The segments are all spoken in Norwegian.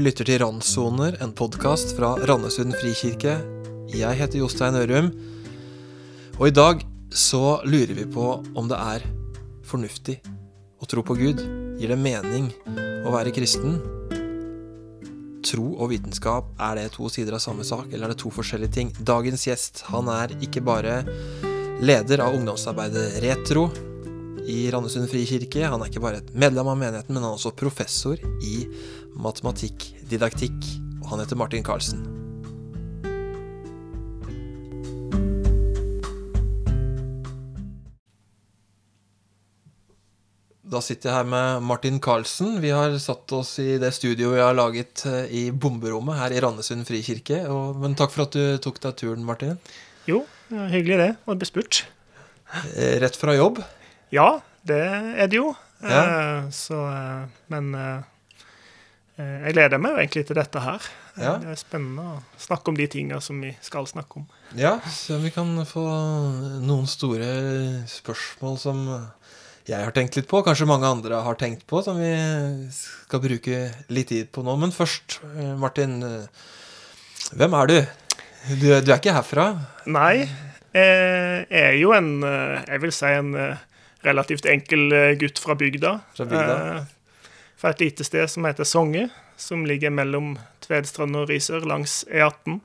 lytter til Randsoner, en podkast fra Randesund frikirke. Jeg heter Jostein Ørum, og i dag så lurer vi på om det er fornuftig å tro på Gud. Gir det mening å være kristen? Tro og vitenskap, er det to sider av samme sak, eller er det to forskjellige ting? Dagens gjest han er ikke bare leder av ungdomsarbeidet Retro, i Randesund frikirke. Han er ikke bare et medlem av menigheten, men han er også professor i matematikkdidaktikk. Og han heter Martin Karlsen. Da sitter jeg her med Martin Karlsen. Vi har satt oss i det studioet vi har laget eh, i bomberommet her i Randesund frikirke. Og, men takk for at du tok deg turen, Martin. Jo, hyggelig det. Og bespurt. Eh, rett fra jobb? Ja, det er det jo. Ja. Eh, så, eh, men eh, jeg gleder meg jo egentlig til dette her. Ja. Det er spennende å snakke om de tinga som vi skal snakke om. Ja, så vi kan få noen store spørsmål som jeg har tenkt litt på, kanskje mange andre har tenkt på, som vi skal bruke litt tid på nå. Men først, Martin, hvem er du? Du, du er ikke herfra? Nei, jeg er jo en Jeg vil si en relativt enkel eh, gutt fra bygda. Fra bygda. Eh, fra et lite sted som heter Songe, som ligger mellom Tvedstrand og Risør langs E18.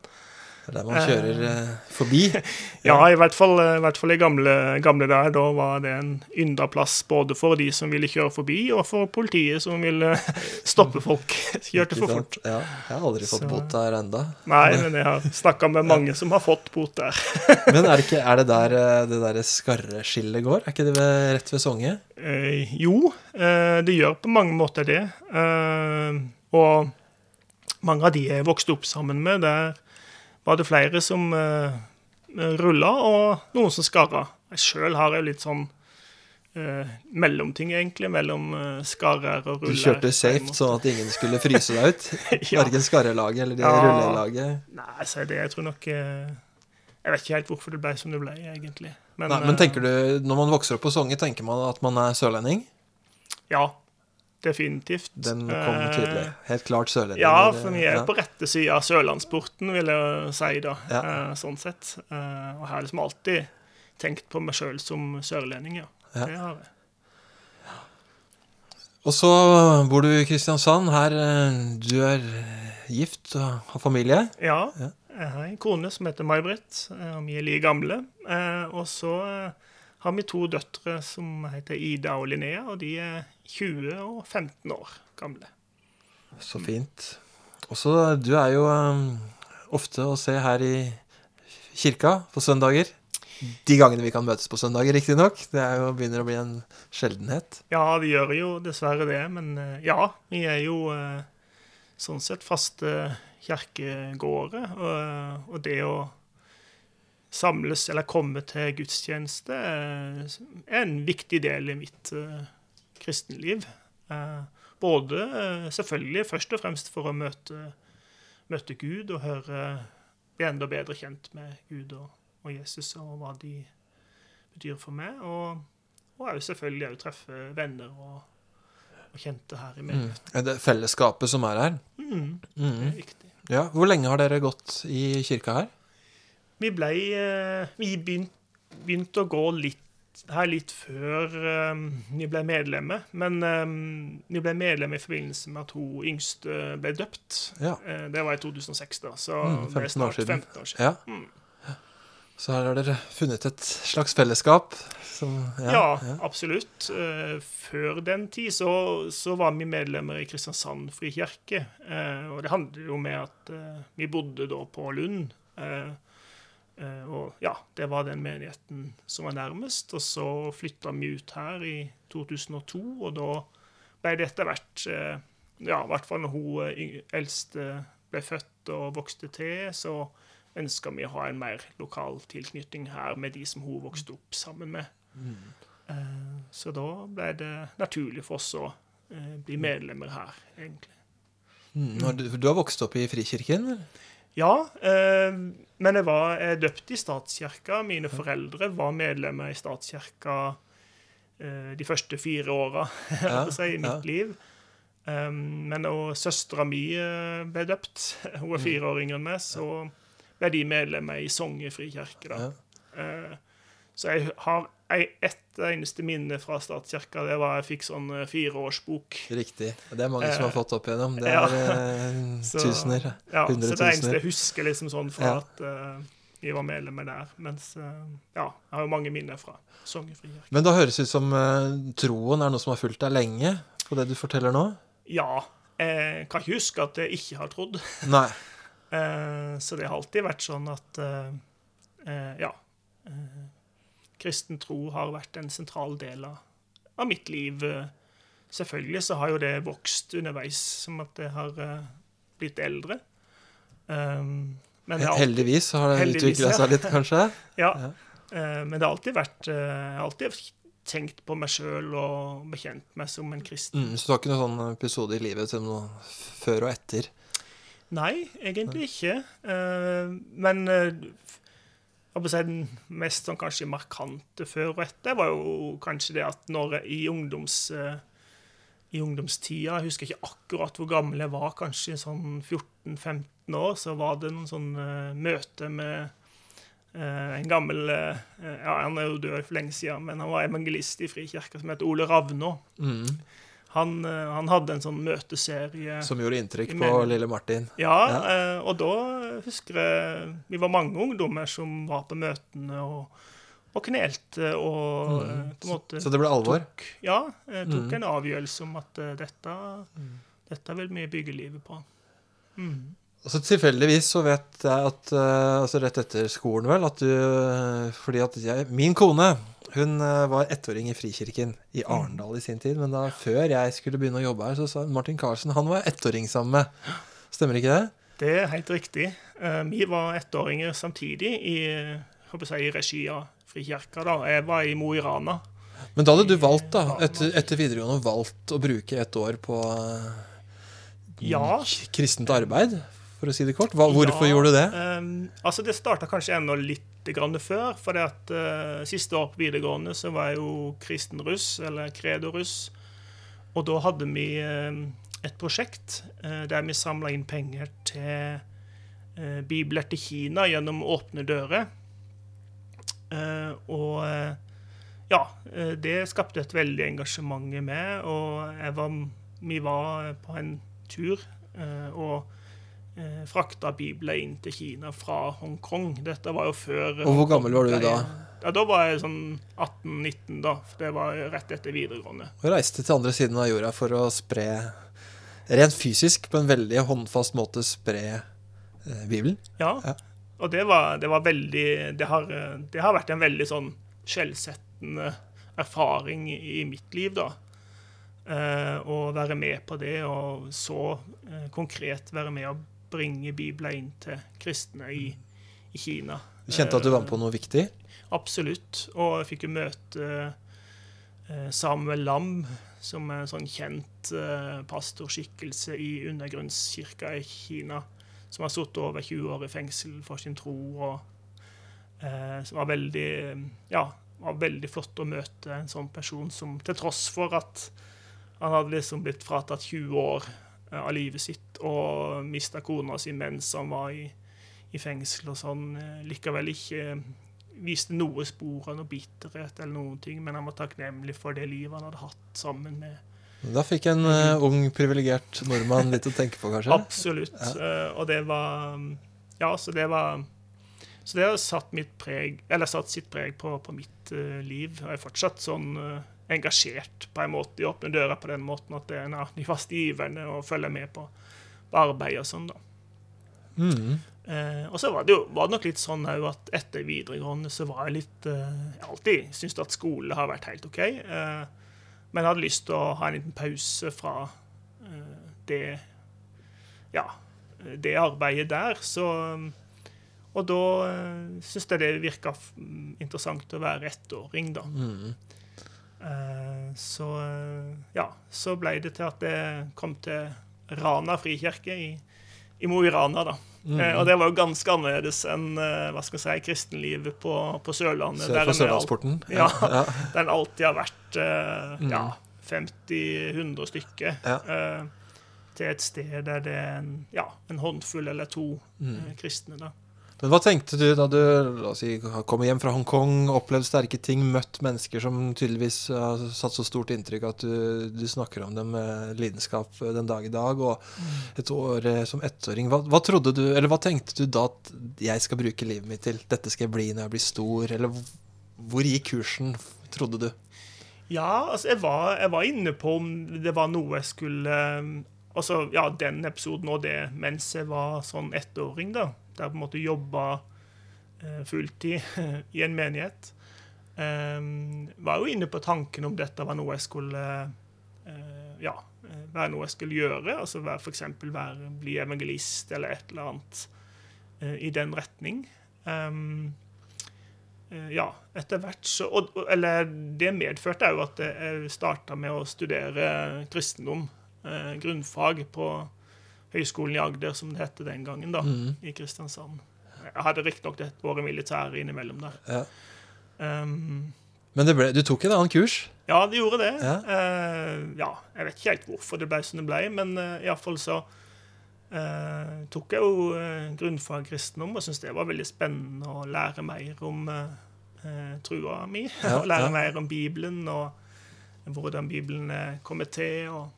Er der man kjører eh, forbi? ja, i hvert fall, i, hvert fall i gamle, gamle dager. Da var det en ynda plass både for de som ville kjøre forbi, og for politiet som ville stoppe folk. Kjørte for fort. Ja, jeg har aldri fått Så... bot der enda. Nei, men jeg har snakka med mange som har fått bot der. men er det, ikke, er det der eh, det der skarreskillet går? Er ikke det ved, rett ved Songe? Eh, jo, eh, det gjør på mange måter det. Eh, og mange av de jeg vokste opp sammen med, der var det flere som uh, rulla, og noen som skarra. Jeg sjøl har jo litt sånn uh, mellomting, egentlig, mellom uh, skarrer og ruller. Du kjørte safe sånn at ingen skulle fryse deg ut? ja. Verken skarrelaget eller det ja. rullelaget? Nei, si det, jeg tror nok Jeg vet ikke helt hvorfor det ble som det ble, egentlig. Men, Nei, men tenker du, når man vokser opp på Songe, tenker man at man er sørlending? Ja, Definitivt. Den kom tydelig. Eh, Helt klart sørlending. Ja, for vi er ja. på rette sida av sørlandsporten, vil jeg si, da. Ja. Eh, sånn sett. Eh, og jeg har liksom alltid tenkt på meg sjøl som sørlending, ja. ja. Det har jeg. Og så bor du i Kristiansand. Her du er gift og har familie? Ja. Jeg har en kone som heter May-Britt, og vi er like gamle. Og så har vi to døtre som heter Ida og Linnea, og de er 20 og 15 år gamle. Så fint. Også, du er jo um, ofte å se her i kirka på søndager. De gangene vi kan møtes på søndager, riktignok. Det er jo, begynner å bli en sjeldenhet. Ja, det gjør jo dessverre det. Men uh, ja, vi er jo uh, sånn sett faste kirkegårder. Og, og det å samles eller komme til gudstjeneste eh, er en viktig del i mitt uh, kristenliv. Uh, både uh, selvfølgelig først og fremst for å møte, møte Gud og høre bli enda bedre kjent med Gud og, og Jesus og hva de betyr for meg. Og, og også selvfølgelig òg treffe venner og, og, kjente her i mm. menigheten. Mm. Det fellesskapet som er her? Mm, mm. Det er viktig. Ja, Hvor lenge har dere gått i kirka her? Vi ble eh, Vi begynte å gå litt her litt før um, vi ble medlemmer. Men um, vi ble medlemmer i forbindelse med at hun yngste ble døpt. Ja. Uh, det var i 2006, da. Så mm, 15 det er snart år siden. 15 år siden. Ja. Mm. Så her har dere funnet et slags fellesskap? Som, ja, ja, absolutt. Uh, før den tid så, så, var vi medlemmer i Kristiansand frikirke. Uh, og det handler jo om at vi bodde da på Lund. Eh, og ja, det var den menigheten som var nærmest. Og så flytta vi ut her i 2002, og da ble det etter hvert eh, Ja, i hvert fall når hun eh, eldste ble født og vokste til, så ønska vi å ha en mer lokal tilknytning her med de som hun vokste opp sammen med. Mm. Så da ble det naturlig for oss å bli medlemmer her, egentlig. Mm. Du, du, har vokst opp i Frikirken? Eller? Ja, eh, men jeg var jeg døpt i statskirka. Mine foreldre var medlemmer i statskirka eh, de første fire åra ja, i mitt ja. liv. Um, men da søstera mi eh, ble døpt, hun er fire år yngre enn meg, så ble de medlemmer i Songe frikirke. Ja. Uh, så jeg har ett eneste minne fra statskirka. Det var jeg fikk sånn eh, fireårsbok. Riktig. Det er mange som har Eh, fått opp igjennom. Det er ja. Så- tusener. Ja, så det eneste jeg husker liksom sånn fra Ja. at uh, vi var medlemmer der. Mens uh, ja, jeg har jo mange minner fra Sognefri kirke. Men da høres det ut som uh, troen er noe som har fulgt deg lenge, på det du forteller nå? Ja, jeg kan ikke huske at jeg ikke har trodd. Nei. Eh, så det har alltid vært sånn at eh, eh, Ja. Kristen tro har vært en sentral del av, av mitt liv. Selvfølgelig så har jo det vokst underveis, som at det har eh, blitt eldre. Um, alltid, Heldigvis har det utvikla ja. seg litt, kanskje? ja, ja. Uh, men det har alltid vært uh, alltid tenkt på meg sjøl og bekjent meg som en kristen. Mm, så du har ikke noen sånn episode i livet som noe før og etter? Nei, egentlig ikke. Uh, men eh, jeg vil si den mest sånn kanskje markante før og etter var jo kanskje det at når i ungdoms... eh, i ungdomstida, jeg husker ikke akkurat hvor gammel jeg var, kanskje sånn 14-15 år, så var det noen sånn møte med eh, en gammel Ja, han er jo død for lenge siden, men han var evangelist i Frikirka som heter Ole Ravnå. Mm. Han, eh, han hadde en sånn møteserie Som gjorde inntrykk på lille Martin? Ja, Ja. eh, og da husker jeg Vi var mange ungdommer som var på møtene og, og knelte og Mm. eh, på en måte Så det ble alvor? tok, ja, eh, tok Mm. en avgjørelse om at dette, dette vil vi bygge livet på. Mm. Og så tilfeldigvis så vet jeg at altså rett etter skolen, vel, at du Fordi at jeg Min kone hun eh, var ettåring i Frikirken i Mm. Arendal i sin tid. Men da før jeg skulle begynne å jobbe her, så sa Martin Karlsen han var ettåring sammen med. Stemmer ikke det? Det er helt riktig. Eh, vi var ettåringer samtidig i, si, i regi av Frikirka. da. Jeg var i Mo i Rana. Men da hadde du valgt, da, etter, etter videregående, valgt å bruke et år på eh, Ja. kristent arbeid, for å si det kort. Hva, hvorfor Ja, gjorde du det? ehm, altså Det starta kanskje enda litt grann før. For det at eh, siste år på videregående så var jeg jo kristen russ, eller kredo-russ. Og da hadde vi eh, et prosjekt eh, der vi samla inn penger til uh, bibler til Kina gjennom Åpne dører. Eh, og eh, ja, eh, det skapte et veldig engasjement i meg, og jeg var, vi var på en tur. eh, og eh, frakta bibler inn til Kina fra Hongkong. Dette var jo før Og hvor gammel var du da? Ja, Da var jeg sånn 18-19, da. for Det var rett etter videregående. Og reiste til andre siden av jorda for å spre Rent fysisk, på en veldig håndfast måte, spre eh, Bibelen. Ja. Ja. Og det var, det var veldig det har, det har vært en veldig sånn skjellsettende erfaring i, mitt liv, da. Eh, å være med på det, og så eh, konkret være med å bringe Bibelen inn til kristne i, i Kina. Du kjente at du var med på noe viktig? Absolutt. Og jeg fikk jo møte eh, Samuel Lam, som er en sånn kjent eh, pastorskikkelse i undergrunnskirka i Kina. Som har sittet over 20 år i fengsel for sin tro. og eh, Som var veldig Ja, var veldig flott å møte en sånn person som til tross for at han hadde liksom blitt fratatt 20 år eh, av livet sitt og mista kona si mens han var i, i fengsel og sånn, eh, likevel ikke viste noe spor av noe bitterhet eller noen ting, men han var takknemlig for det livet han hadde hatt sammen med Da fikk en uh, ung, privilegert nordmann litt å tenke på, kanskje? Absolutt. eh, og det var Ja, så det var Så det har satt mitt preg Eller satt sitt preg på, på mitt uh, liv. Jeg er fortsatt sånn eh, engasjert på en måte i Åpne dører på den måten at det er en de faste giverne og følger med på, på arbeid og sånn, da. Mm. Eh, og så var det jo var det nok litt sånn òg at etter videregående så var jeg litt eh, Jeg alltid syntes at skole har vært helt OK, eh, men jeg hadde lyst til å ha en liten pause fra eh, det Ja, det arbeidet der. Så Og da eh, syns jeg det virka interessant å være ettåring, da. Mm. Eh, så ja, så ble det til at jeg kom til Rana frikirke i, i Mo i Rana, da. Mm. Eh, og det var jo ganske annerledes enn eh, hva skal jeg si, kristenlivet på, på Sørlandet. Sør for Sørlandsporten? Ja. ja. Den alltid har vært ja, 50-100 stykker. Ja. eh, til et sted der det er en, ja, en håndfull eller to Mm. kristne. da. Men hva tenkte du da du si, kom hjem fra Hongkong, opplevd sterke ting, møtt mennesker som tydeligvis har satt så stort inntrykk at du, du snakker om dem med lidenskap den dag i dag, og et år eh, som ettåring. Hva, hva trodde du, eller hva tenkte du da at jeg skal bruke livet mitt til? Dette skal jeg bli når jeg blir stor? Eller hvor- hvor gikk kursen, trodde du? Ja, altså, jeg var, jeg var inne på om det var noe jeg skulle eh, Altså, ja, den episoden og det mens jeg var sånn ettåring, da. Der på en måte jobba eh, fulltid i en menighet. Um, var jo inne på tanken om dette var noe jeg skulle eh, Ja, være noe jeg skulle gjøre. Altså være, for eksempel bli evangelist eller et eller annet eh, i den retning. Um, Eh, ja, etter hvert så og, Eller det medførte jo at jeg starta med å studere kristendom, grunnfag, på Høgskolen i Agder, som det het den gangen, da, mm. i Kristiansand. Jeg hadde riktignok et år i militæret innimellom der. Ja. Um, Men det ble, du tok en annen kurs? ja, det gjorde det. Ja. Uh, ja, jeg vet ikke helt hvorfor det ble som det ble, men uh, iallfall så uh, tok jeg jo uh, grunnfag kristendom og syntes det var veldig spennende å lære mer om eh, eh, trua mi. Ja, og lære mer om Bibelen og hvordan Bibelen kommer til, og,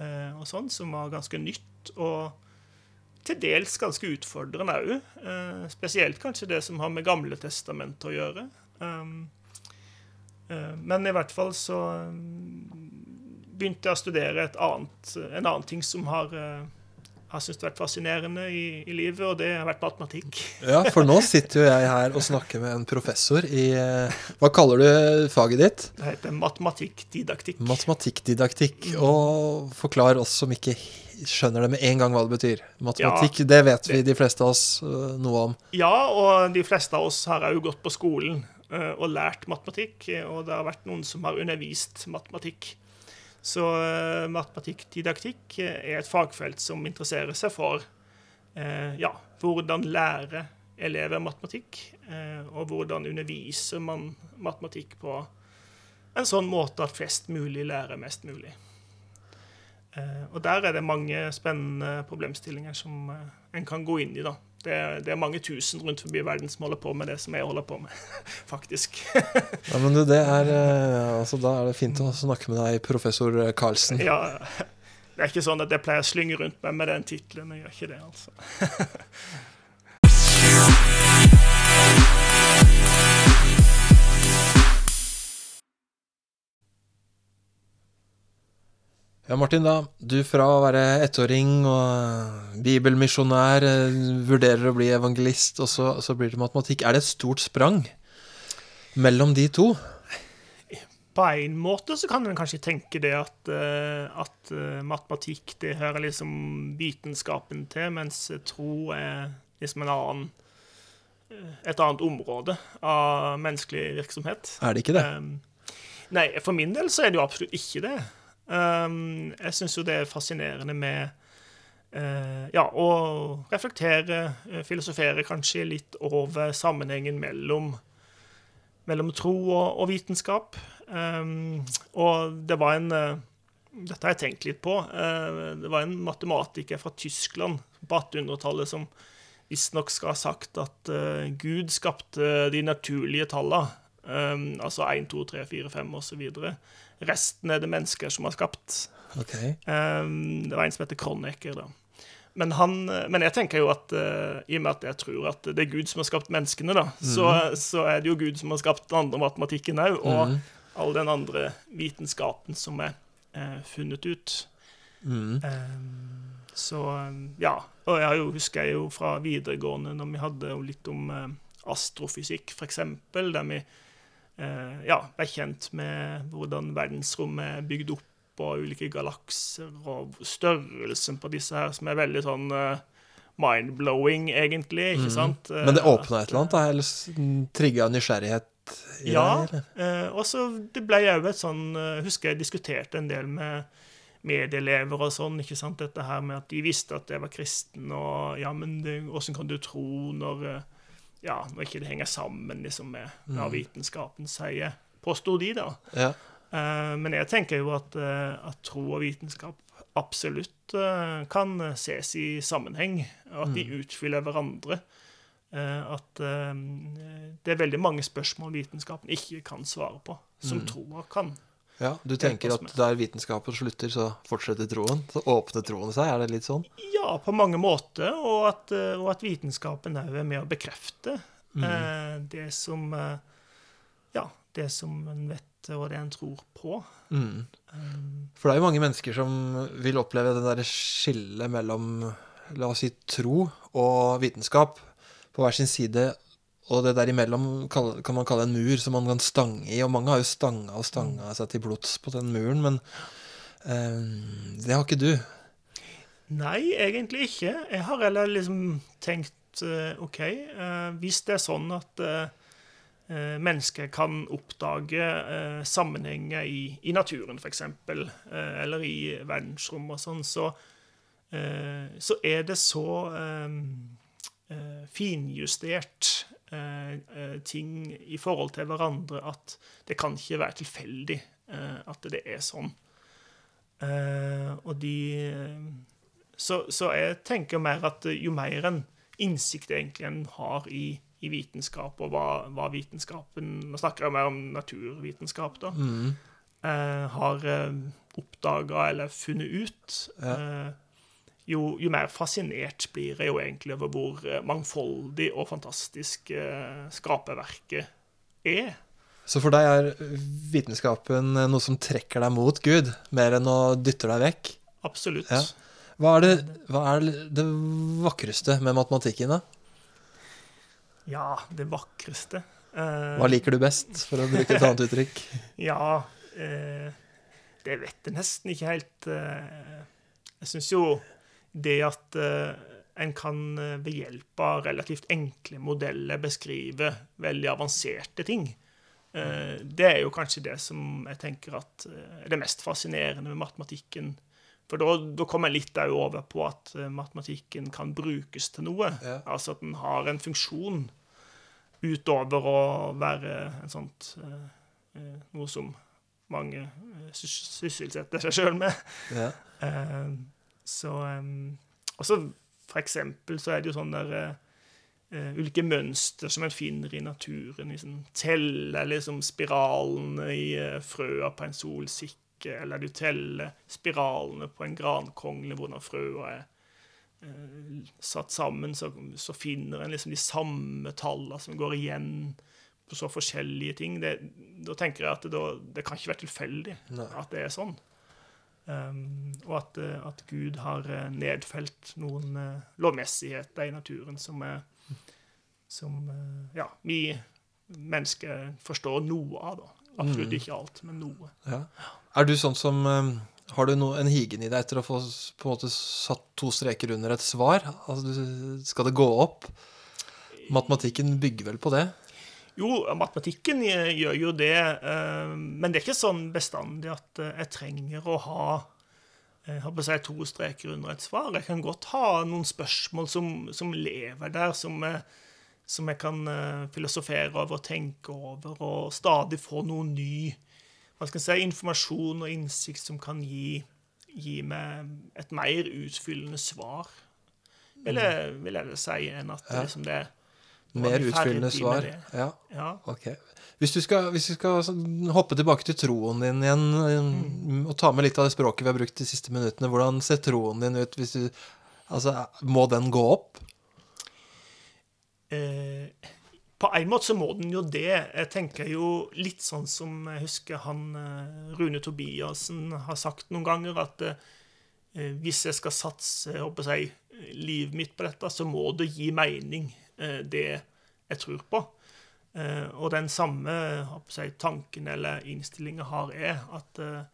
eh, og sånn, som var ganske nytt. Og til dels ganske utfordrende òg. Eh, spesielt kanskje det som har med Gamle testamentet å gjøre. Um, eh, men i hvert fall så um, begynte jeg å studere et annet, en annen ting som har, eh, har syntes vært fascinerende i, i livet, og det har vært matematikk. Ja, for nå sitter jo jeg her og snakker med en professor i eh, Hva kaller du faget ditt? Det heter matematikkdidaktikk. Matematikkdidaktikk. Og forklar oss som ikke skjønner det med en gang hva det betyr. Matematikk, det vet vi de fleste av oss øh, noe om. Ja, og de fleste av oss har òg gått på skolen eh, og lært matematikk, eh, og det har vært noen som har undervist matematikk. Så uh, matematikkdidaktikk eh, er et fagfelt som interesserer seg for eh, ja, hvordan lære elever matematikk, eh, og hvordan underviser man matematikk på en sånn måte at flest mulig lærer mest mulig. Eh, og der er det mange spennende problemstillinger som eh, en kan gå inn i. da. Det, er- det er mange tusen rundt forbi verden som holder på med det som jeg holder på med, faktisk. Ja, men du, det er øh, Altså, da er det fint å snakke med deg, professor Karlsen. ja, det er ikke sånn at jeg pleier å slynge rundt meg med den tittelen. Jeg gjør ikke det, altså. Ja, Martin, da. Du fra å være ettåring og bibelmisjonær øh, vurderer å bli evangelist, og så, så blir det matematikk. Er det et stort sprang mellom de to? På en måte så kan en kanskje tenke det at, eh, at eh, matematikk det hører liksom vitenskapen til, mens tro er liksom en annen eh, et annet område av menneskelig virksomhet. Er det ikke det? Um, nei, for min del så er det jo absolutt ikke det. Um, jeg syns jo det er fascinerende med uh, ja, å reflektere, eh, filosofere kanskje litt over sammenhengen mellom, mellom tro og, og vitenskap. Um, og det var en uh, Dette har jeg tenkt litt på. Uh, det var en matematiker fra Tyskland på 1800-tallet som visstnok skal ha sagt at Gud skapte de naturlige tallene. Um, altså 1, 2, 3, 4, 5 osv. Resten er det mennesker som har skapt. Okay. Um, det var en som heter Kronecker, da. Men, han, men jeg tenker jo at uh, i og med at jeg tror at det er Gud som har skapt menneskene, da, så, så er det jo Gud som har skapt den andre matematikken òg, og all den andre vitenskapen som er uh, funnet ut. Mm. Um, så um, ja. Og jeg jo, husker jeg jo fra videregående, når vi hadde litt om uh, astrofysikk, f.eks., der vi eh, ja, ble kjent med hvordan verdensrommet er bygd opp, og ulike galakser, og størrelsen på disse her, som er veldig sånn eh, mind-blowing, egentlig, ikke sant? Mm. Men det Eh, åpna et eller annet, da? Eller trigga nysgjerrighet i Ja. eller? Eh, og så det ble òg et sånn eh, Husker jeg diskuterte en del med medelever og sånn, ikke sant, dette her med at de visste at jeg var kristen, og ja, men det, åssen kan du tro når eh, Ja, når ikke det henger sammen liksom med hva vitenskapen sier, påsto de, da. Ja. Uh, men jeg tenker jo at, uh, at tro og vitenskap absolutt uh, kan ses i sammenheng, og at de utfyller hverandre. At det er veldig mange spørsmål vitenskapen ikke kan svare på, som troa kan. Ja, Du tenker at der vitenskapen slutter, så fortsetter troen? Så åpner troen seg? Er det litt sånn? Ja, på mange måter, og at, eh, og at vitenskapen òg er med å bekrefte eh, det som eh, Ja, det som en vet, og det en tror på. Mm. Um, For det er jo mange mennesker som vil oppleve det der skillet mellom la oss si tro og vitenskap på hver sin side. Og det der imellom kan man kalle en mur som man kan stange i. Og mange har jo stanga og stanga seg til blods på den muren, men eh, det har ikke du. Nei, egentlig ikke. Jeg har heller liksom tenkt eh, OK, eh, hvis det er sånn at eh, mennesker kan oppdage sammenhenger i, i naturen, f.eks., eh, eller i verdensrom og sånn, så, så er det så finjustert ting i forhold til hverandre at det kan ikke være tilfeldig eh, at det er sånn. Eh, og de eh, så, så jeg tenker mer at jo mer en innsikt egentlig en har i, i vitenskap, og hva, hva vitenskapen Nå snakker jeg mer om naturvitenskap, da. Mm. Eh, har eh, oppdaga eller funnet ut. Eh, jo, jo mer fascinert blir jeg jo egentlig over hvor eh, mangfoldig og fantastisk skrapeverket skaperverket er. Så for deg er vitenskapen noe som trekker deg mot Gud, mer enn å dytte deg vekk? Absolutt. Ja. Hva er, det, hva er det vakreste med matematikken, da? Ja, det vakreste. Eh, Hva liker du best, for å bruke et annet uttrykk? Ja, eh, det vet jeg nesten ikke helt. Eh, jeg syns jo det at eh, en kan eh, ved hjelp av relativt enkle modeller beskrive veldig avanserte ting, eh, det er jo kanskje det som jeg tenker at er det mest fascinerende med matematikken. For da, da kommer jeg litt over på at matematikken kan brukes til noe. Ja. Altså at den har en funksjon utover å være en sånt noe som mange sysselsetter seg sjøl med. Ja. Så Og så for eksempel så er det jo sånn der eh, ulike mønster som en finner i naturen. Liksom, teller liksom spiralene i uh, frøa på en solsikke, eller du teller spiralene på en grankongle, hvordan frøa er uh, satt sammen, så, så finner en liksom de samme tallene som går igjen på så forskjellige ting. Det, da tenker jeg at det, da, det kan ikke være tilfeldig Nei. at det er sånn. Um, og at, eh, at Gud har eh, nedfelt noen uh, lovmessigheter i naturen som, er, som uh, ja, vi mennesker forstår noe av. da. Absolutt ikke alt, men noe. Ja. Er du sånn som um, Har du no, en higen i deg etter å få på en måte satt to streker under et svar? Altså, skal det gå opp? Matematikken bygger vel på det? Jo, matematikken eh, gjør jo det, eh, men det er ikke sånn bestandig at eh, jeg trenger å ha jeg har på å si to streker under et svar. Jeg kan godt ha noen spørsmål som, som lever der, som, eh, som jeg kan eh, filosofere over og tenke over, og stadig få noe ny hva skal jeg si, informasjon og innsikt som kan gi, gi meg et mer utfyllende svar, vil jeg, vil jeg si, enn at det, liksom det er Mer utfyllende svar? Ja, Ja. ok. Hvis du skal, hvis du skal sånn hoppe tilbake til troen din igjen, Mm. eh, og ta med litt av det språket vi har brukt de siste minuttene, hvordan ser troen din ut hvis du Altså, må den gå opp? Eh, på en måte så må den jo det. Jeg tenker jo litt sånn som jeg husker han eh, Rune Tobiassen har sagt noen ganger, at eh, hvis jeg skal satse jeg livet mitt på dette, så må det gi mening, det jeg tror på. Eh, og den samme jeg tanken eller innstillinga har jeg, at eh,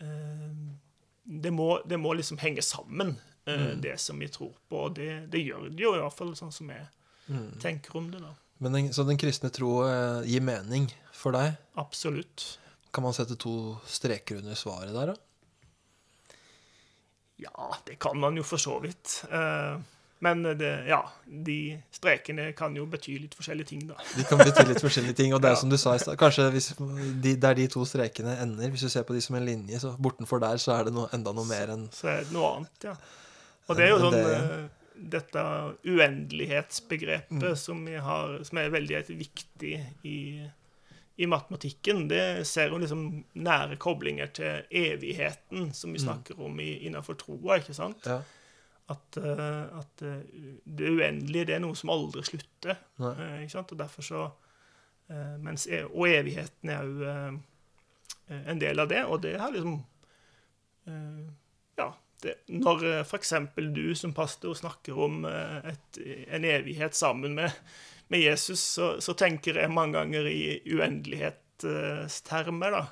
eh, det, må, det må liksom henge sammen, eh, det som vi tror på. Og det, det gjør det jo, i hvert fall sånn som jeg tenker om det. da. Men den, så den kristne tro eh, gir mening for deg? Absolutt. Kan man sette to streker under svaret der, da? Ja, det kan man jo for så vidt. Eh, Men det, ja, de strekene kan jo bety litt forskjellige ting, da. De kan bety litt forskjellige ting. Og det er Ja. som du sa i stad, kanskje hvis de, der de to strekene ender, hvis du ser på de som en linje, så bortenfor der så er det noe, enda noe mer enn Så er det noe annet, ja. Og det er jo sånn det- ja. Dette uendelighetsbegrepet som, vi har, som er veldig viktig i, i matematikken, det ser jo liksom nære koblinger til evigheten, som vi snakker om i, innenfor troa, ikke sant? Ja. At, eh, at eh, det uendelige, det er noe som aldri slutter. Eh, ikke sant? Og derfor så mens, e- Og evigheten er jo en del av det, og det har liksom Ja. Det, når for eksempel du som pastor snakker om et, en evighet sammen med, med Jesus, så, så tenker jeg mange ganger i uendelighetstermer, da.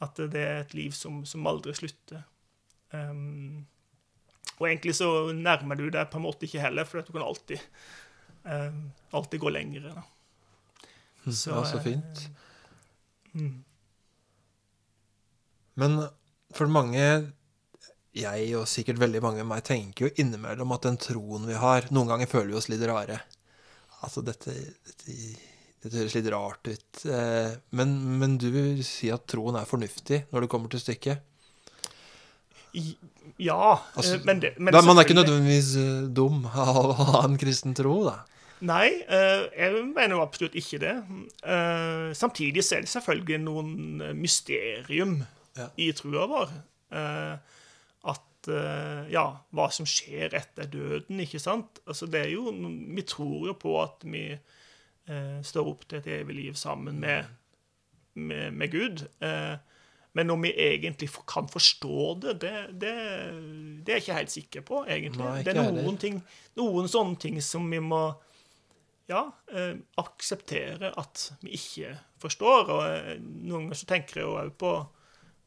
At det er et liv som, som aldri slutter. Um, og egentlig så nærmer du deg på en måte ikke heller, for du kan alltid, um, alltid gå lengre. Da. ja, så eh, fint. mm. Men for mange, jeg og sikkert veldig mange av meg, tenker jo innimellom at den troen vi har Noen ganger føler vi oss litt rare. Altså, dette, dette, dette høres litt rart ut. Eh, Men, men du si at troen er fornuftig når det kommer til stykket? Ja, Altså, eh, men, det, men man er ikke nødvendigvis eh, dum av å ha en kristen tro, da. Nei, eh, jeg mener jo absolutt ikke det. Samtidig er det selvfølgelig noen mysterium Ja. i trua vår. At Ja, hva som skjer etter døden, ikke sant? Altså, det er jo Vi tror jo på at vi står opp til et evig liv sammen med, med, med Gud. Eh, men om vi egentlig kan forstå det, det, det, det er jeg ikke helt sikker på, egentlig. Nei, det er noen, ting, noen sånne ting som vi må ja, eh, akseptere at vi ikke forstår. Og eh, noen ganger så tenker jeg jo òg på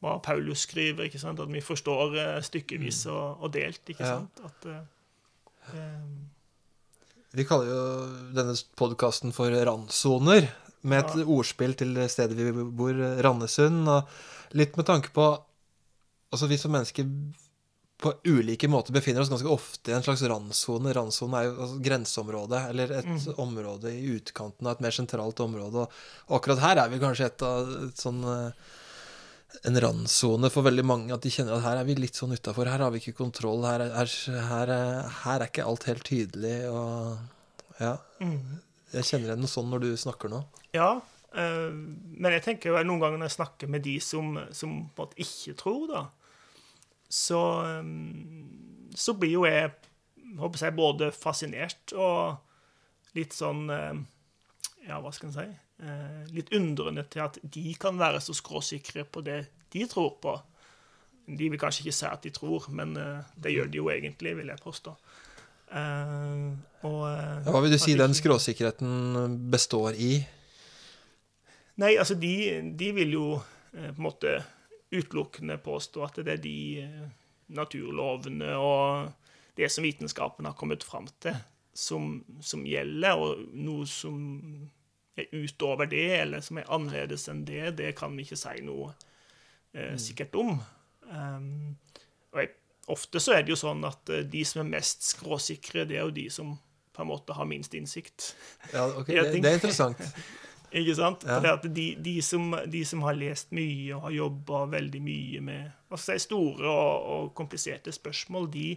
hva Paulus skriver, ikke sant? at vi forstår eh, stykkevis og, og delt. ikke Mm. Ja. sant? At, eh, Vi kaller jo denne podkasten for Randsoner, med et Ja. ordspill til stedet vi bor, Randesund. Og litt med tanke på Altså, vi som mennesker på ulike måter befinner oss ganske ofte i en slags randsone. Randsone er jo altså, grenseområdet, eller et Mm. område i utkanten av et mer sentralt område. Og akkurat her er vi kanskje et av et sånn eh, en randsone for veldig mange, at de kjenner at her er vi litt sånn utafor. Her har vi ikke kontroll. Her er, her, er, her er ikke alt helt tydelig. Og ja, mm. jeg kjenner igjen noe sånn når du snakker nå. Ja, eh, men jeg tenker jo noen ganger når jeg snakker med de som, som på en måte ikke tror, da, så, eh, så blir jo jeg, håper jeg både fascinert og litt sånn eh, Ja, hva skal en si? eh, Litt undrende til at de kan være så skråsikre på det de tror på. De vil kanskje ikke si at de tror, men eh, det gjør de jo egentlig, vil jeg påstå. Eh, og, eh, Ja, hva vil du si den ikke- skråsikkerheten består i? Nei, altså de, de vil jo eh, på en måte utelukkende påstå at det er de eh, naturlovene og det som vitenskapen har kommet fram til, som, som gjelder, og noe som er utover det, eller som er annerledes enn det, det kan vi ikke si noe eh, sikkert om. Um, og jeg, ofte så er det jo sånn at eh, de som er mest skråsikre, det er jo de som på en måte har minst innsikt. Ja, ok, det, det er interessant. Ikke sant? Ja. For de, de, som, de som har lest mye og har jobba veldig mye med si, store og, og kompliserte spørsmål, de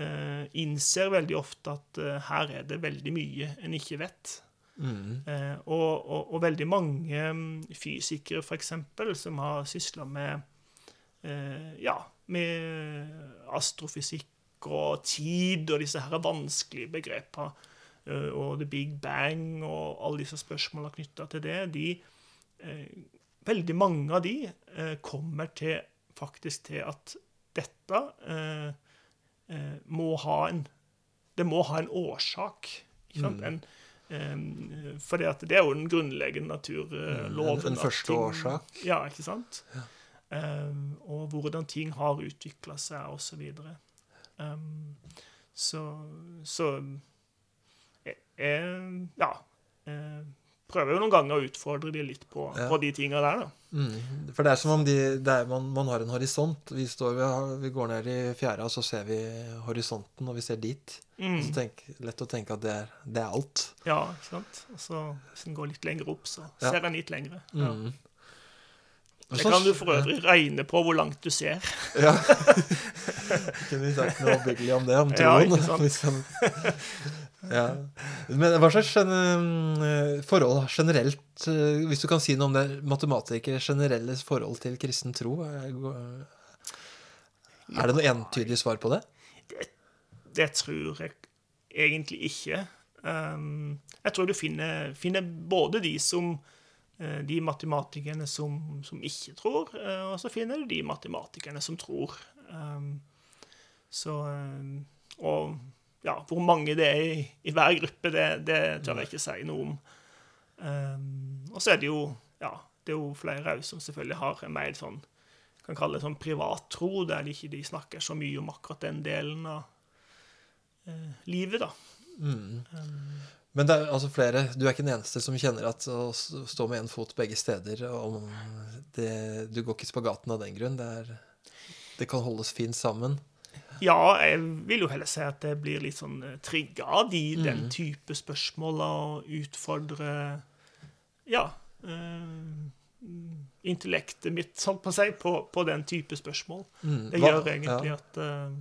eh, innser veldig ofte at eh, her er det veldig mye en ikke vet. Mm. Eh, og, og, og veldig mange mm, fysikere, eksempel, som har sysla med eh, ja, med astrofysikk og tid og disse her vanskelige begrepene, og The Big Bang og alle disse spørsmålene knytta til det, de eh, Veldig mange av de eh, kommer til faktisk til at dette eh, eh, må ha en Det må ha en årsak. Ikke sant? En, eh, for det, er jo den grunnleggende naturloven. Den at første årsak. Ja, ikke sant? Um, og hvordan ting har utvikla seg, osv. Um, så så jeg, jeg Ja. eh, prøver jo noen ganger å utfordre de litt på, Ja. på de tinga der, da. Mm. For det er som om de, det er, man, man har en horisont. Vi, står, vi, går ned i fjæra, og så ser vi horisonten, og vi ser dit. Mm. Så tenk, lett å tenke at det er, det er alt. Ja, ikke sant? Og så hvis en går litt lenger opp, så ser en litt lengre. Ja. Mm. Det kan du for øvrig regne på hvor langt du ser. Ja. Kunne vi sagt noe oppbyggelig om det, om ikke sant? Ja. Men hva slags forhold generelt, eh, hvis du kan si noe om det, matematikere generelle forhold til kristen tro? Er det noe entydig svar på det? Det tror jeg egentlig ikke. Um, jeg tror du finner, finner både de som eh, de matematikerne som, som ikke tror, eh, og så finner du de matematikerne som tror. Um, så um, Og ja, hvor mange det er i, i hver gruppe, det, det tør jeg ikke si noe om. Um, og så er det jo ja, det er jo flere òg som selvfølgelig har en mer sånn kan kalle det sånn privat tro, der de ikke de snakker så mye om akkurat den delen av eh, livet, da. Mm. Um, Men det er altså flere, du er ikke den eneste som kjenner at å stå med én fot begge steder om det, Du går ikke i spagaten av den grunn. Det, er, det kan holdes fint sammen. Ja, jeg vil jo heller si at det blir litt sånn eh, trigga av de, den Mm. type spørsmål, og utfordre Ja. eh, intellektet mitt, sånn på å si, på, på den type spørsmål. Mm. Det gjør egentlig ja. at, eh,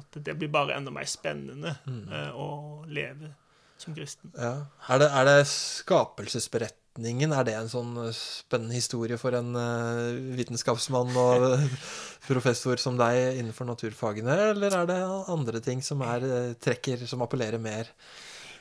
at det blir bare enda mer spennende Mm. å leve som kristen. Ja. Er, det, er det skapelsesberetningen? Er det en sånn eh, spennende historie for en eh, vitenskapsmann og professor som deg innenfor naturfagene, eller er det andre ting som er, eh, trekker, som appellerer mer?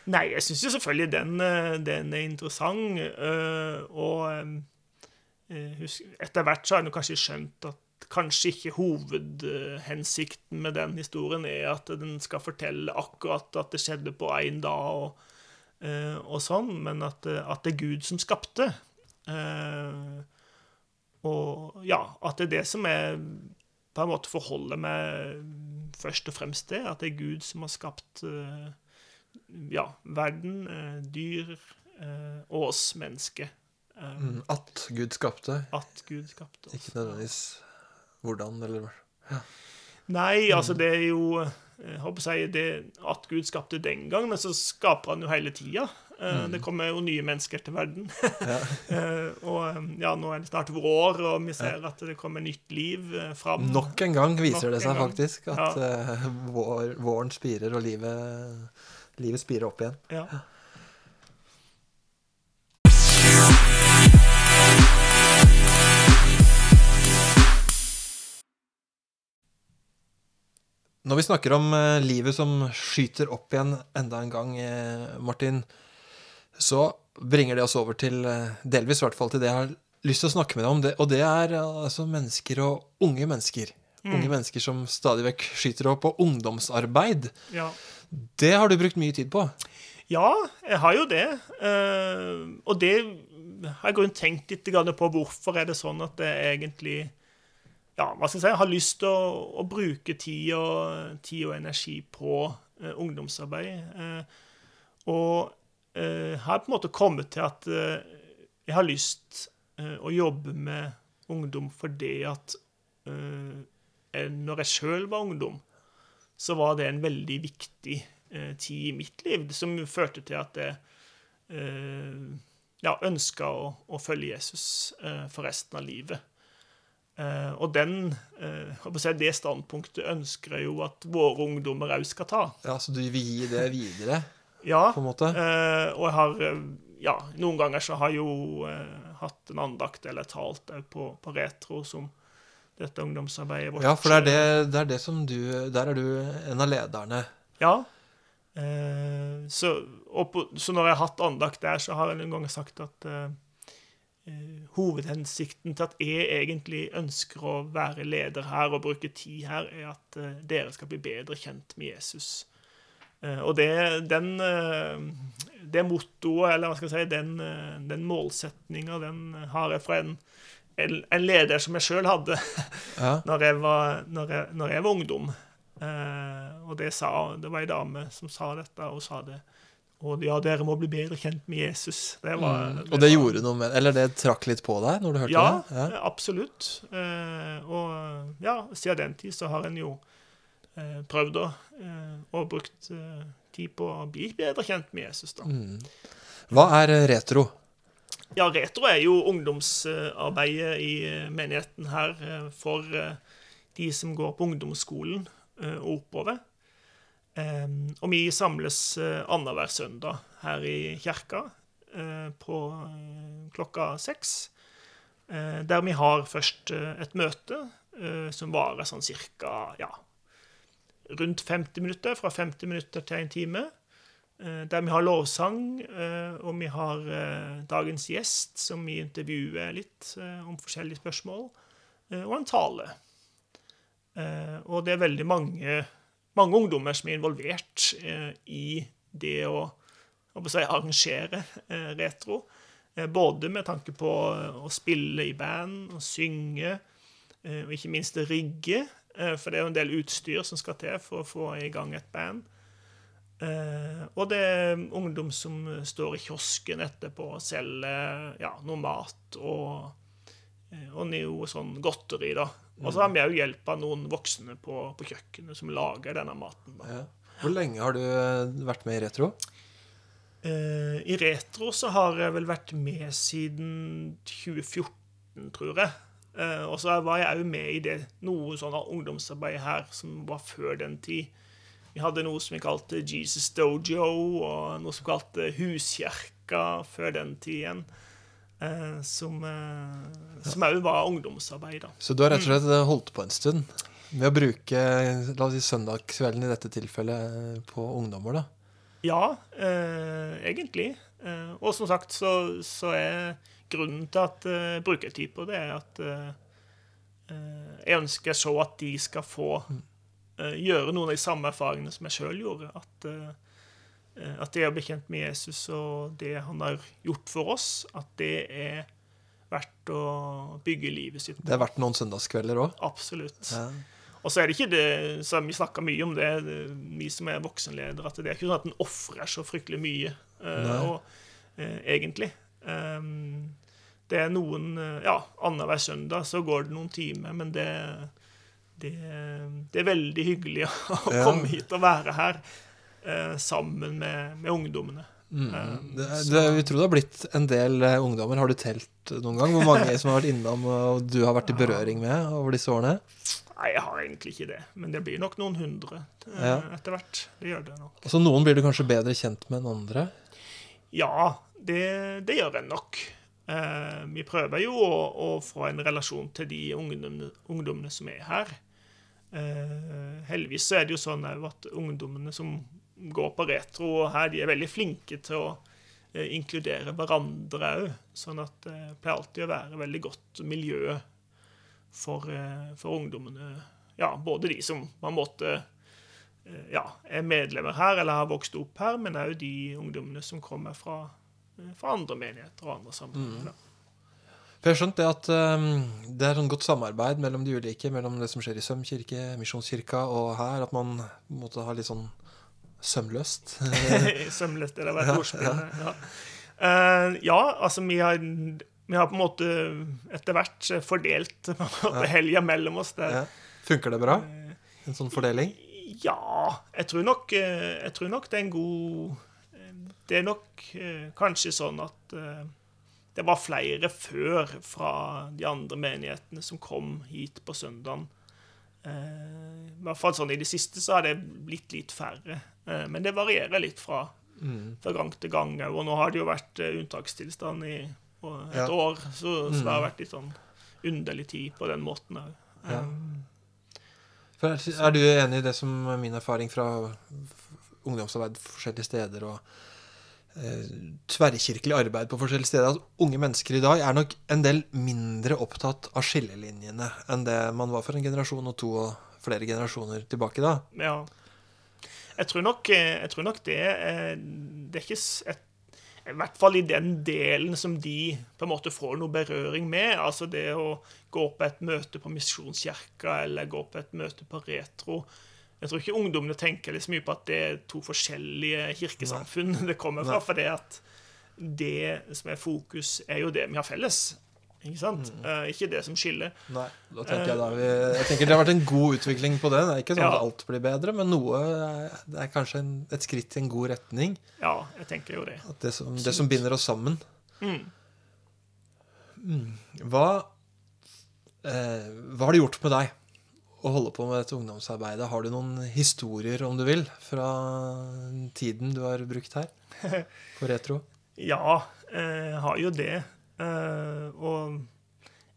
Nei, jeg syns jo selvfølgelig den, eh, den er interessant. eh, Og eh, etter hvert så har jeg kanskje skjønt at kanskje ikke hovedhensikten med den historien er at den skal fortelle akkurat at det skjedde på én dag og, eh, og sånn, men at, at det er Gud som skapte. Eh, Og ja, at det er det som er på en måte forholder meg først og fremst det, at det er Gud som har skapt eh, ja, verden, dyr og oss mennesker. Mm. At Gud skapte, At Gud skapte oss. ikke nødvendigvis hvordan eller Nei, altså det er jo eh, jeg håper å si det At Gud skapte den gang, men så skaper han jo hele tida. Mm. Det kommer jo nye mennesker til verden. ja. Eh, og eh, ja, nå er det snart vår, og vi ser at det kommer nytt liv eh, fram. Nok en gang viser Nok det seg faktisk at Ja. eh, vår, våren spirer, og livet, livet spirer opp igjen. Ja. Når vi snakker om eh, livet som skyter opp igjen enda en gang, eh, Martin, så bringer det oss over til, eh, delvis i hvert fall, til det jeg har lyst til å snakke med deg om. Det, og det er altså mennesker og unge mennesker. Unge mennesker som stadig vekk skyter opp. Og ungdomsarbeid, ja. det har du brukt mye tid på. Ja, jeg har jo det. Eh, og det har jeg tenkt litt på. Hvorfor er det sånn at det egentlig ja, hva skal jeg si, har lyst til å, å bruke tid og, tid og energi på eh, ungdomsarbeid. Eh, og eh, har på en måte kommet til at eh, jeg har lyst eh, å jobbe med ungdom fordi at eh, når jeg sjøl var ungdom, så var det en veldig viktig tid i mitt liv, som førte til at jeg ja, ønska å, å følge Jesus for resten av livet. Eh, og den, uh, si, det standpunktet ønsker jeg jo at våre ungdommer òg skal ta. Ja, Så du vil gi det videre, Ja, på en måte? Uh, og jeg har ja, noen ganger så har jeg jo hatt en andakt eller talt òg på, på retro som dette ungdomsarbeidet vårt. Ja, for det er det, det er det som du Der er du en av lederne. Ja. Så, på, så når jeg har hatt andakt der, så har jeg noen ganger sagt at hovedhensikten til at jeg egentlig ønsker å være leder her og bruke tid her, er at eh, dere skal bli bedre kjent med Jesus. Eh, og det, den, eh, det mottoet, eller hva skal jeg si, den, eh, den målsetninga, den har jeg fra en, en, leder som jeg sjøl hadde Ja. når jeg var, når jeg, når jeg var ungdom. Eh, og det, sa, det var ei dame som sa dette, og sa det og ja, dere må bli bedre kjent med Jesus. Det var, mm. Og det gjorde noe med Eller det trakk litt på deg når du hørte ja, det? Ja, absolutt. Eh, og ja, siden den tid så har en jo eh, prøvd å eh, og brukt eh, tid på å bli bedre kjent med Jesus, da. Mm. Hva er retro? Ja, Retro er jo ungdomsarbeidet i menigheten her for de som går på ungdomsskolen og oppover. Og vi samles annenhver søndag her i kirka på klokka seks. Der vi har først et møte som varer sånn cirka ja, rundt 50 minutter, fra 50 minutter til en time. Eh, der vi har lovsang, eh, og vi har eh, dagens gjest, som vi intervjuer litt om forskjellige spørsmål, og en tale. Og det er veldig mange, mange ungdommer som er involvert i det å, å si, arrangere retro. Både med tanke på å spille i band, og synge, og ikke minst rigge. For det er jo en del utstyr som skal til for å få i gang et band. Eh, og det er ungdom som står i kiosken etterpå og selger ja, noe mat og, eh, og noe sånn godteri. da. Og så har vi òg hjelp av noen voksne på, på, kjøkkenet som lager denne maten. Ja. Hvor lenge har du eh, vært med i Retro? Eh, I Retro så har jeg vel vært med siden 2014, tror jeg. Eh, og så var jeg òg med i det noe sånn ungdomsarbeid her som var før den tid. Vi hadde noe som vi kalte Jesus Dojo, og noe som vi kalte Huskjerka før den tid igjen. Eh, som òg eh, var ungdomsarbeid. Da. Så du har rett og slett mm. holdt på en stund med å bruke la oss si, søndagskvelden i dette tilfellet eh, på ungdommer? da? Ja, eh, egentlig. Eh, og som sagt så, så, er grunnen til at jeg bruker tid på det, er at jeg ønsker så at de skal få mm. Eh, gjøre noen av de samme erfaringene som jeg sjøl gjorde. At, eh, at, det å bli kjent med Jesus og det han har gjort for oss, at det er verdt å bygge livet sitt på. Det er verdt noen søndagskvelder òg? Absolutt. Ja. Og så er det ikke det, så Vi snakker mye om det, vi som er voksenledere, at det er ikke sånn at en ofrer så fryktelig mye, uh, og, uh, egentlig. Um, det er noen Ja, annenhver søndag så går det noen timer, men det det, det, er veldig hyggelig å, ja. komme hit og være her eh, sammen med, med ungdommene. Mm. Eh, det, det, vi tror det har blitt en del eh, ungdommer. Har du telt noen gang hvor mange som har vært innom og du har vært i berøring med over disse årene? Nei, jeg har egentlig ikke det. Men det blir nok noen hundre eh, ja. etter hvert. Det gjør det nok. Så noen blir du kanskje bedre kjent med enn andre? Ja, det, det gjør en nok. Eh, vi prøver jo å, å, få en relasjon til de ungdommene, ungdommene som er her. Eh, heldigvis så er det jo sånn at ungdommene som går på retro her, de er veldig flinke til å eh, inkludere hverandre òg. Sånn at det pleier alltid å være veldig godt miljø for, eh, for ungdommene. Ja, både de som på en måte eh, ja, er medlemmer her eller har vokst opp her, men òg de ungdommene som kommer fra, eh, fra andre menigheter og andre sammenhenger. Mm. For jeg har skjønt det at um, det er sånn godt samarbeid mellom de ulike, mellom det som skjer i Søm kirke, Misjonskirka og her, at man måtte ha litt sånn sømløst. sømløst, det har vært ordspill. Ja, ja. Uh, ja, altså vi har, vi har, på en måte etter hvert fordelt helga mellom oss. Der. Ja. Funker det bra? En sånn fordeling? Ja, jeg tror nok, eh, jeg tror nok det er en god Det er nok kanskje sånn at det var flere før fra de andre menighetene som kom hit på søndagen. Eh, I hvert fall sånn I det siste så har det blitt litt færre. Eh, men det varierer litt fra, mm. fra gang til gang. Og nå har det jo vært eh, unntakstilstand i et ja. år, så, så, det har mm. vært litt sånn underlig tid på den måten òg. Ja. er du enig i det som er min erfaring fra ungdomsarbeid forskjellige steder? og tverrkirkelig arbeid på forskjellige steder. At unge mennesker i dag er nok en del mindre opptatt av skillelinjene enn det man var for en generasjon og to og flere generasjoner tilbake da. Ja. Jeg tror nok, eh, jeg tror nok det, det er ikke et, I hvert fall i den delen som de på en måte får noe berøring med. Altså det å gå på et møte på Misjonskirka eller gå på et møte på Retro. Jeg tror ikke ungdommene tenker så mye på at det er to forskjellige kirkesamfunn det kommer fra. For det at det som er fokus, er jo det vi har felles. Ikke sant? Mm. Uh, ikke det som skiller. Nei, da tenker jeg da vi, Jeg tenker det har vært en god utvikling på det. Det er ikke sånn Ja. at alt blir bedre, men noe er, det er kanskje en, et skritt i en god retning. Ja, jeg tenker jo det. At det, som, det som binder oss sammen. Mm. Hva, eh, hva har det gjort med deg å holde på med dette ungdomsarbeidet? Har du noen historier, om du vil, fra tiden du har brukt her på Retro? Ja, eh, jeg har jo det. Eh, og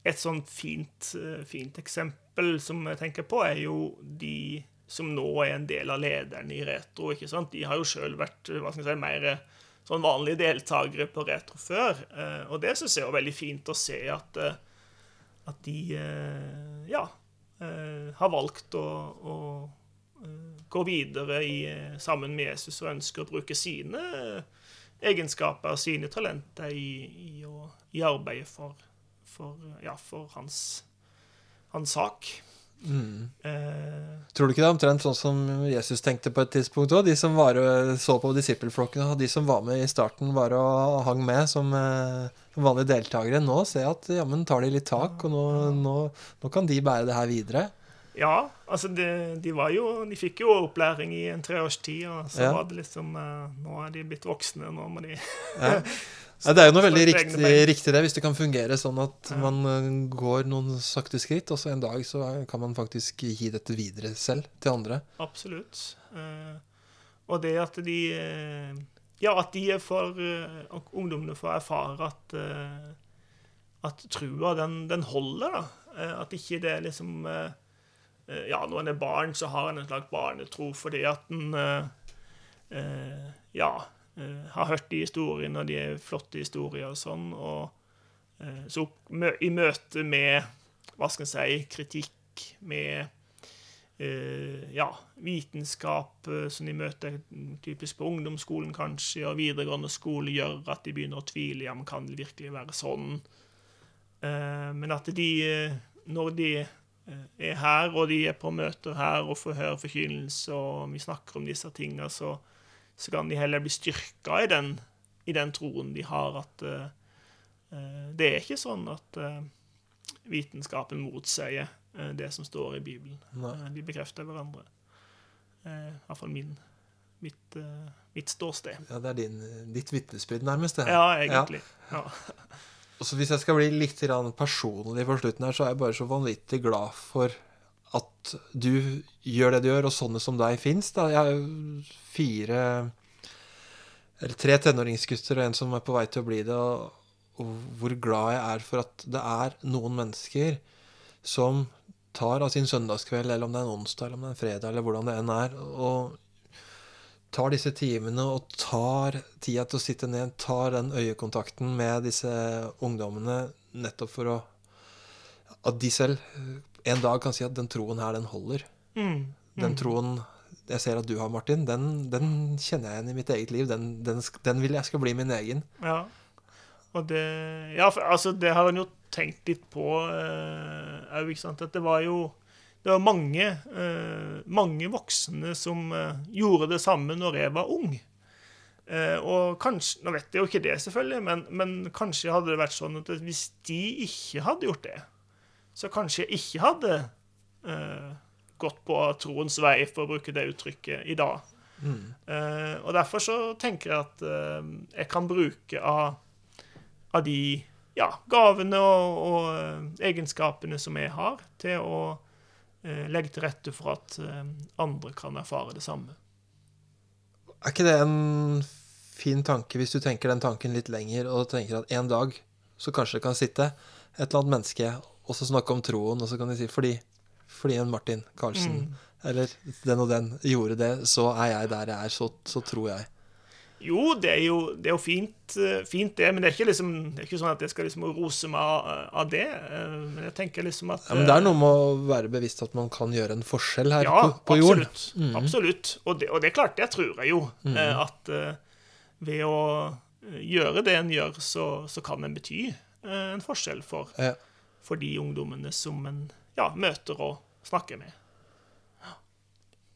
et sånt fint, eh, fint eksempel som jeg tenker på, er jo de som nå er en del av lederne i Retro. ikke sant? De har jo sjøl vært hva skal jeg si, mer eh, sånn vanlige deltakere på Retro før. Eh, og det syns jeg er veldig fint å se at, eh, at de eh, ja, eh, har valgt å, å eh, gå videre i, eh, sammen med Jesus og ønsker å bruke sine eh, egenskaper og sine talenter i, i, å, i arbeidet for, for, ja, for hans, hans sak. Eh, Tror du ikke det er omtrent sånn som Jesus tenkte på et tidspunkt òg? De som var og så på disippelflokkene, og de som var med i starten, var og hang med som eh, som vanlige deltakere. Nå ser jeg at jammen tar de litt tak, og nå, nå, nå kan de bære det her videre. ja, altså de, de var jo De fikk jo opplæring i en treårstid, og så Ja. var det liksom eh, Nå er de blitt voksne, nå må de Ja. Det er jo noe veldig riktig, riktig det, hvis det kan fungere sånn at Ja. man eh, går noen sakte skritt, og så en dag så kan man faktisk gi dette videre selv til andre. Absolutt. Eh, og det at de eh, Ja, at de får ungdommene får erfare at at trua, den, den holder, da. At ikke det er liksom Ja, når en er barn, så har en en slags barnetro fordi at en Ja, har hørt de historiene, og de er flotte historier og sånn. Og eh, så i møte med, hva skal en si, kritikk, med eh, ja, vitenskap eh, som de møter typisk på ungdomsskolen kanskje, og videregående skole gjør at de begynner å tvile. Ja, men kan det virkelig være sånn? Eh, men at de, eh, når de eh, er her, og de er på møter her og får høre forkynnelse, og vi snakker om disse tingene, så, så kan de heller bli styrka i den, i den troen de har, at eh, det er ikke sånn at uh, vitenskapen motsier uh, det som står i Bibelen. De bekrefter hverandre. Eh, Iallfall min, mitt, mitt ståsted. Ja, det er din, ditt vitnesbyrd, nærmest. det her. Ja, egentlig. Ja. Og så Hvis jeg skal bli litt personlig på slutten her, så er jeg bare så vanvittig glad for at du gjør det du gjør, og sånne som deg fins. Jeg har jo fire Eller tre tenåringsgutter og en som er på vei til å bli det. Og, hvor glad jeg er for at det er noen mennesker som tar av sin søndagskveld, eller om det er en onsdag eller om det er en fredag, eller hvordan det enn er, og tar disse timene og tar tida til å sitte ned, tar den øyekontakten med disse ungdommene nettopp for å At de selv en dag kan si at den troen her, den holder. Mm. Den troen jeg ser at du har, Martin, den, den kjenner jeg igjen i mitt eget liv. Den, den, den vil jeg skal bli min egen. Ja. Og det Ja, for, altså, det har en jo tenkt litt på òg, ikke sant. At det var jo det var mange, eh, mange voksne som eh, gjorde det samme når jeg var ung. Eh, og kanskje, Nå vet jeg jo ikke det, selvfølgelig, men, men kanskje hadde det vært sånn at hvis de ikke hadde gjort det, så kanskje jeg ikke hadde eh, gått på troens vei, for å bruke det uttrykket, i dag. Eh, og derfor så tenker jeg at eh, jeg kan bruke av, av de ja, gavene og, og eh, egenskapene som jeg har, til å eh, legge til rette for at eh, andre kan erfare det samme. Er ikke det en fin tanke, hvis du tenker den tanken litt lenger, og tenker at en dag så kanskje det kan sitte et eller annet menneske og så snakke om troen, og så kan de si fordi, fordi en Martin Karlsen eller den og den gjorde det, så er jeg der jeg er, så, så tror jeg. Jo, det er jo, det er jo fint, eh, fint, det, men det er ikke, liksom, det er ikke sånn at jeg skal liksom rose meg av, av det. eh, Men jeg tenker liksom at Ja, men det er noe med å være bevisst at man kan gjøre en forskjell her Ja, på, på jorden. absolutt. absolutt. Og, det, og det er klart, det tror jeg jo. Mm. At eh, ved å eh, gjøre det en gjør, så, så kan en bety eh, en forskjell for, Ja. For de ungdommene som en ja, møter og snakker med.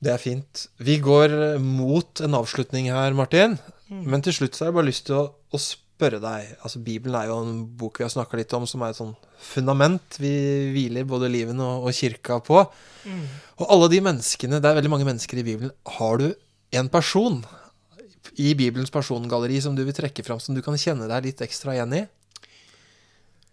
Det er fint. Vi går mot en avslutning her, Martin. Men til slutt så har jeg bare lyst til å, å spørre deg Altså, Bibelen er jo en bok vi har snakka litt om, som er et sånn fundament vi hviler både livet og, og kirka på. Og alle de menneskene, det er veldig mange mennesker i Bibelen. Har du en person i Bibelens persongalleri som du vil trekke fram, som du kan kjenne deg litt ekstra igjen i?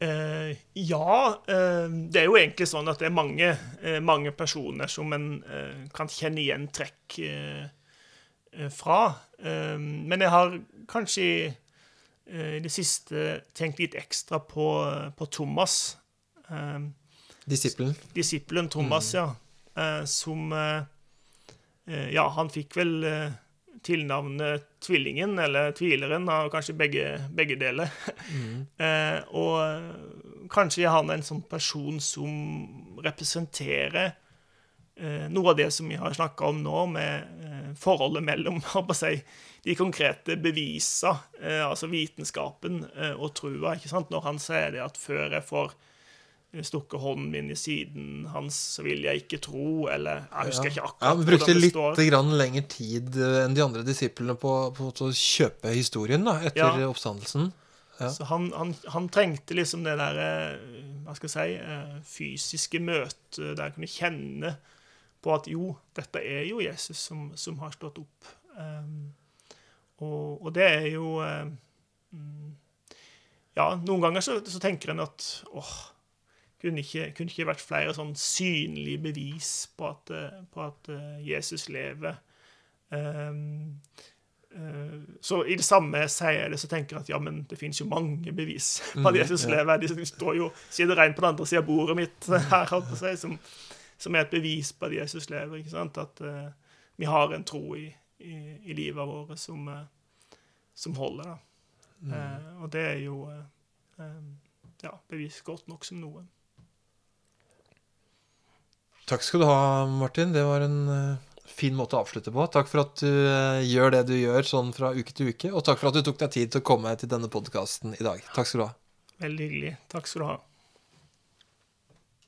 Eh, ja, eh, det er jo egentlig sånn at det er mange, eh, mange personer som en eh, kan kjenne igjen trekk eh, fra. Eh, men jeg har kanskje i det siste tenkt litt ekstra på, på Thomas. Disippelen. disippelen Thomas, ja. Eh, som Ja, han fikk vel tilnavnet Tvillingen, eller Tvileren, av kanskje begge, begge deler. eh, og kanskje er han en sånn person som representerer eh, noe av det som vi har snakka om nå, med eh, forholdet mellom si, de konkrete bevisene, altså vitenskapen og trua. ikke sant? Når han sier det at før jeg får stukket hånden min i siden hans, så vil jeg ikke tro, eller Jeg husker ikke Ja, akkurat Han brukte litt står. grann lengre tid eh, enn de andre disiplene på, på å kjøpe historien da, etter Ja. oppstandelsen. Ja. Så han, han, han trengte liksom det der eh, hva skal jeg si, eh, fysiske møtet der jeg kunne kjenne på at jo, dette er jo Jesus som, som har stått opp. Um, og, og det er jo eh, mm, Ja, noen ganger så, så tenker en at åh, kunne ikke, kunne ikke vært flere sånn synlige bevis på at, eh, på at eh, Jesus lever. Um, Så i det samme sier jeg det, så tenker jeg at ja, men det finnes jo mange bevis på at Mm, Jesus ja. lever. De står jo sitter rein på den andre siden av bordet mitt her, si, som, som er et bevis på at Jesus lever. ikke sant? At uh, vi har en tro i, i, i livet vårt som, uh, som holder. da. Uh, og det er jo eh, eh, ja, bevis godt nok som noe. Takk skal du ha, Martin. Det var en eh, fin måte å avslutte på. Takk for at du eh, gjør det du gjør sånn fra uke til uke, og takk for at du tok deg tid til å komme til denne podkasten i dag. Takk skal du ha. Veldig hyggelig. Takk skal du ha.